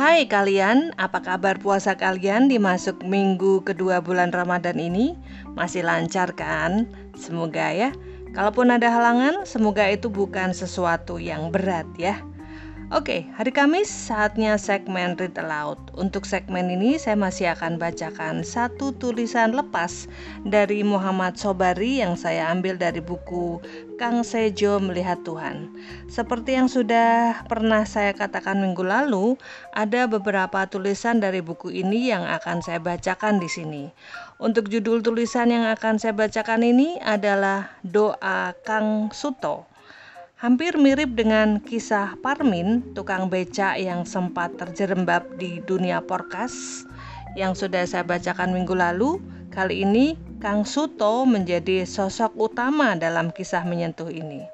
Hai kalian, apa kabar puasa kalian di masuk minggu kedua bulan Ramadan ini? Masih lancar kan? Semoga ya. Kalaupun ada halangan, semoga itu bukan sesuatu yang berat ya. Oke, hari Kamis saatnya segmen Read Aloud. Untuk segmen ini saya masih akan bacakan satu tulisan lepas dari Muhammad Sobari yang saya ambil dari buku Kang Sejo Melihat Tuhan. Seperti yang sudah pernah saya katakan minggu lalu, ada beberapa tulisan dari buku ini yang akan saya bacakan di sini. Untuk judul tulisan yang akan saya bacakan ini adalah Doa Kang Suto Hampir mirip dengan kisah Parmin, tukang beca yang sempat terjerembab di dunia porkas yang sudah saya bacakan minggu lalu. Kali ini Kang Suto menjadi sosok utama dalam kisah menyentuh ini.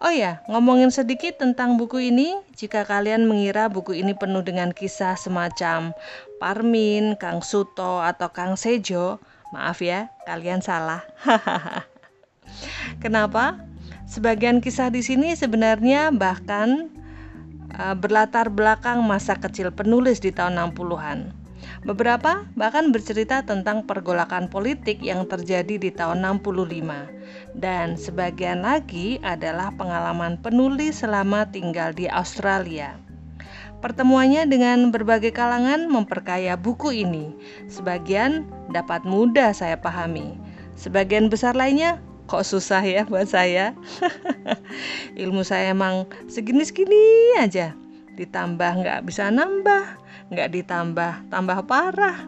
Oh ya, ngomongin sedikit tentang buku ini. Jika kalian mengira buku ini penuh dengan kisah semacam Parmin, Kang Suto, atau Kang Sejo, maaf ya, kalian salah. Kenapa? Sebagian kisah di sini sebenarnya bahkan uh, berlatar belakang masa kecil penulis di tahun 60-an. Beberapa bahkan bercerita tentang pergolakan politik yang terjadi di tahun 65 dan sebagian lagi adalah pengalaman penulis selama tinggal di Australia. Pertemuannya dengan berbagai kalangan memperkaya buku ini. Sebagian dapat mudah saya pahami. Sebagian besar lainnya kok susah ya buat saya? Ilmu saya emang segini-segini aja. Ditambah nggak bisa nambah nggak ditambah tambah parah.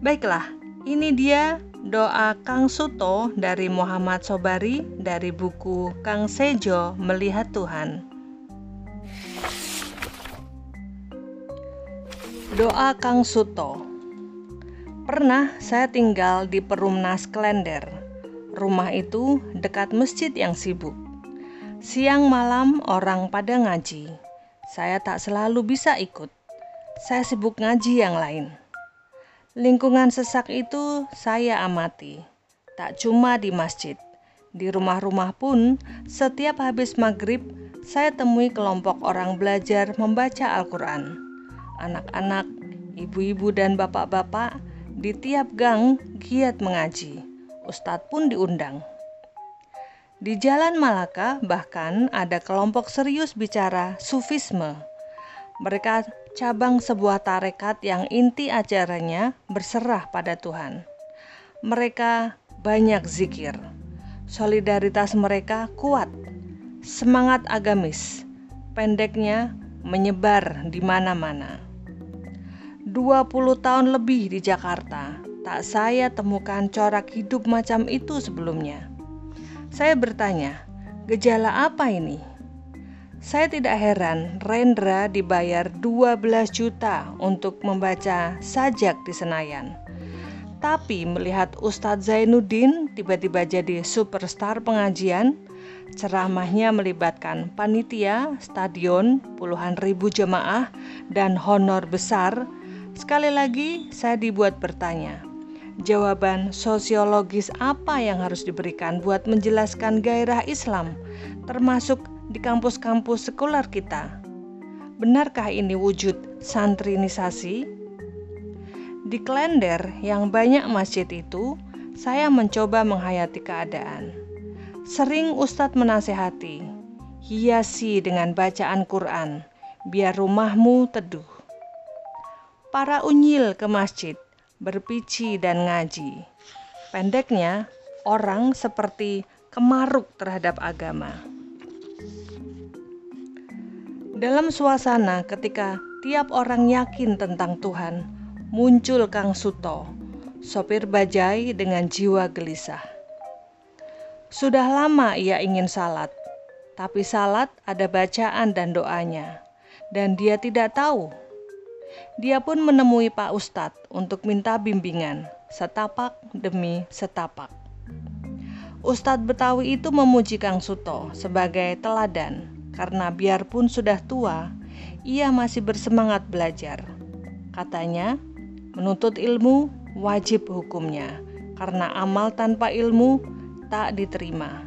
Baiklah ini dia doa Kang Suto dari Muhammad Sobari dari buku Kang Sejo Melihat Tuhan. Doa Kang Suto Pernah saya tinggal di Perumnas Klender. Rumah itu dekat masjid yang sibuk. Siang malam orang pada ngaji. Saya tak selalu bisa ikut. Saya sibuk ngaji yang lain. Lingkungan sesak itu saya amati. Tak cuma di masjid, di rumah-rumah pun setiap habis maghrib saya temui kelompok orang belajar membaca Al-Quran. Anak-anak, ibu-ibu dan bapak-bapak di tiap gang giat mengaji. Ustadz pun diundang. Di Jalan Malaka bahkan ada kelompok serius bicara sufisme. Mereka cabang sebuah tarekat yang inti acaranya berserah pada Tuhan. Mereka banyak zikir. Solidaritas mereka kuat. Semangat agamis. Pendeknya menyebar di mana-mana. 20 tahun lebih di Jakarta, tak saya temukan corak hidup macam itu sebelumnya. Saya bertanya, gejala apa ini? Saya tidak heran Rendra dibayar 12 juta untuk membaca sajak di Senayan. Tapi melihat Ustadz Zainuddin tiba-tiba jadi superstar pengajian, ceramahnya melibatkan panitia, stadion, puluhan ribu jemaah, dan honor besar Sekali lagi, saya dibuat bertanya, jawaban sosiologis apa yang harus diberikan buat menjelaskan gairah Islam, termasuk di kampus-kampus sekuler kita? Benarkah ini wujud santrinisasi? Di Klender yang banyak masjid itu, saya mencoba menghayati keadaan. Sering Ustadz menasehati, hiasi dengan bacaan Quran, biar rumahmu teduh para unyil ke masjid, berpici dan ngaji. Pendeknya, orang seperti kemaruk terhadap agama. Dalam suasana ketika tiap orang yakin tentang Tuhan, muncul Kang Suto, sopir bajai dengan jiwa gelisah. Sudah lama ia ingin salat, tapi salat ada bacaan dan doanya, dan dia tidak tahu dia pun menemui Pak Ustadz untuk minta bimbingan, setapak demi setapak. Ustadz Betawi itu memuji Kang Suto sebagai teladan karena biarpun sudah tua, ia masih bersemangat belajar. Katanya, menuntut ilmu wajib hukumnya karena amal tanpa ilmu tak diterima.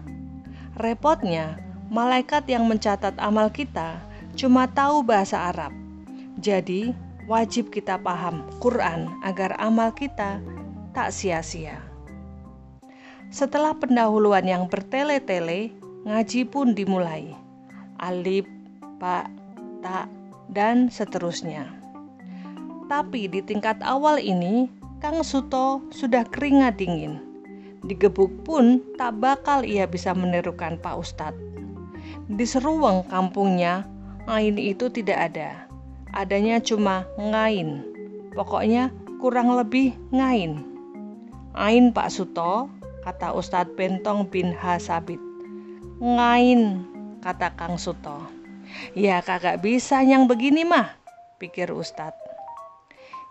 Repotnya, malaikat yang mencatat amal kita cuma tahu bahasa Arab. Jadi, wajib kita paham Quran agar amal kita tak sia-sia. Setelah pendahuluan yang bertele-tele, ngaji pun dimulai. Alif, Pak, Tak, dan seterusnya. Tapi di tingkat awal ini, Kang Suto sudah keringat dingin. Digebuk pun tak bakal ia bisa menirukan Pak Ustadz. Di seruang kampungnya, Ain itu tidak ada. Adanya cuma ngain. Pokoknya kurang lebih ngain. Ain Pak Suto, kata Ustadz Bentong bin Hasabit. Ngain, kata Kang Suto. Ya kagak bisa yang begini mah, pikir Ustadz.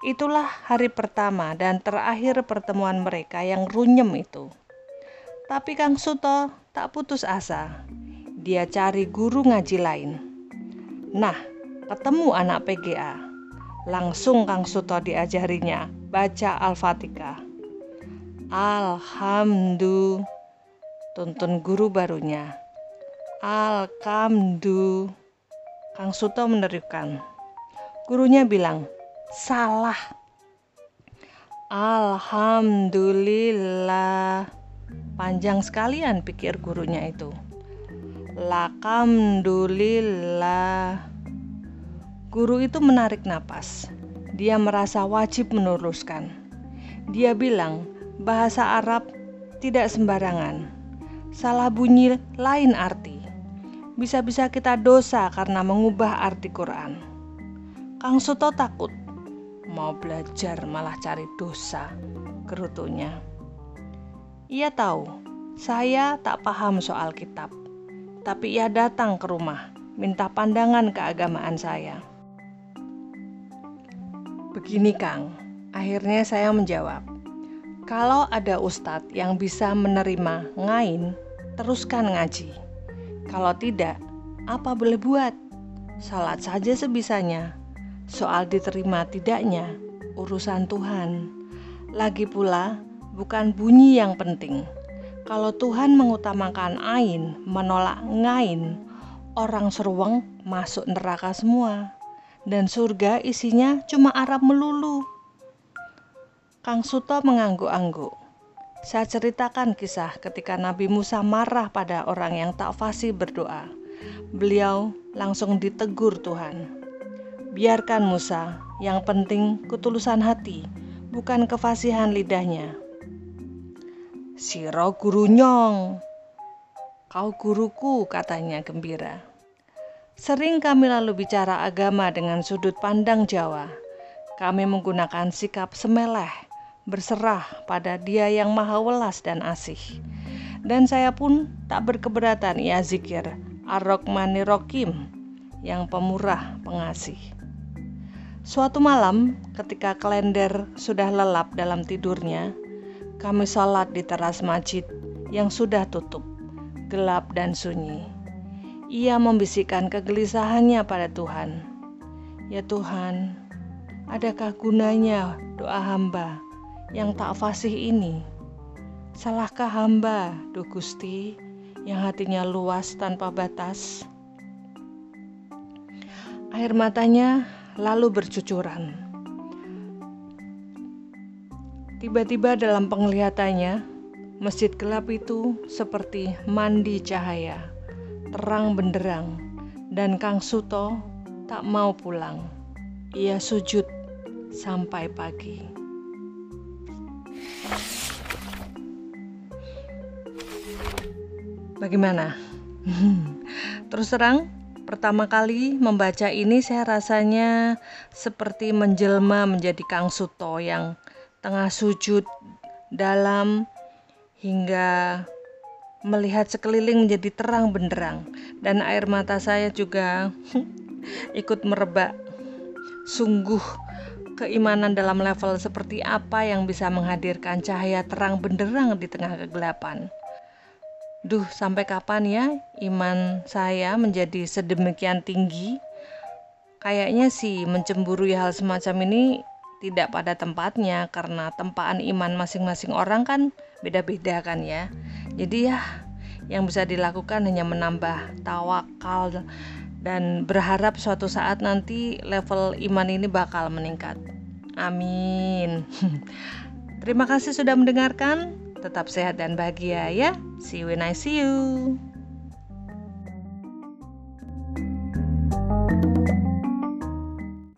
Itulah hari pertama dan terakhir pertemuan mereka yang runyem itu. Tapi Kang Suto tak putus asa. Dia cari guru ngaji lain. Nah, ketemu anak PGA. Langsung Kang Suto diajarinya baca Al-Fatihah. Alhamdulillah. Tuntun guru barunya. Alhamdulillah. Kang Suto menerukan. Gurunya bilang, salah. Alhamdulillah. Panjang sekalian pikir gurunya itu. Lakamdulillah. Guru itu menarik napas. Dia merasa wajib meneruskan. Dia bilang, bahasa Arab tidak sembarangan. Salah bunyi lain arti bisa-bisa kita dosa karena mengubah arti Quran. Kang Suto takut mau belajar malah cari dosa, gerutunya. Ia tahu saya tak paham soal kitab, tapi ia datang ke rumah minta pandangan keagamaan saya. Begini Kang, akhirnya saya menjawab. Kalau ada ustadz yang bisa menerima ngain, teruskan ngaji. Kalau tidak, apa boleh buat? Salat saja sebisanya. Soal diterima tidaknya, urusan Tuhan. Lagi pula, bukan bunyi yang penting. Kalau Tuhan mengutamakan ain, menolak ngain, orang seruang masuk neraka semua. Dan surga isinya cuma Arab melulu. Kang Suto mengangguk-angguk. Saya ceritakan kisah ketika Nabi Musa marah pada orang yang tak fasih berdoa. Beliau langsung ditegur Tuhan. Biarkan Musa, yang penting ketulusan hati, bukan kefasihan lidahnya. Siro guru nyong, kau guruku katanya gembira. Sering kami lalu bicara agama dengan sudut pandang Jawa. Kami menggunakan sikap semeleh, berserah pada Dia yang Maha Welas dan Asih. Dan saya pun tak berkeberatan ia zikir Ar-Rahmani Rokim yang pemurah pengasih. Suatu malam, ketika kalender sudah lelap dalam tidurnya, kami sholat di teras masjid yang sudah tutup, gelap dan sunyi. Ia membisikkan kegelisahannya pada Tuhan. Ya Tuhan, adakah gunanya doa hamba yang tak fasih ini? Salahkah hamba, Duh Gusti, yang hatinya luas tanpa batas? Air matanya lalu bercucuran. Tiba-tiba dalam penglihatannya, masjid gelap itu seperti mandi cahaya, terang benderang, dan Kang Suto tak mau pulang. Ia sujud sampai pagi. Bagaimana? Terus terang, pertama kali membaca ini saya rasanya seperti menjelma menjadi Kang Suto yang tengah sujud dalam hingga melihat sekeliling menjadi terang benderang dan air mata saya juga ikut merebak. Sungguh keimanan dalam level seperti apa yang bisa menghadirkan cahaya terang benderang di tengah kegelapan. Duh, sampai kapan ya iman saya menjadi sedemikian tinggi? Kayaknya sih mencemburui hal semacam ini tidak pada tempatnya karena tempaan iman masing-masing orang kan beda-beda kan ya. Jadi ya yang bisa dilakukan hanya menambah tawakal dan berharap suatu saat nanti level iman ini bakal meningkat. Amin. Terima kasih sudah mendengarkan. Tetap sehat dan bahagia ya. See you when I see you.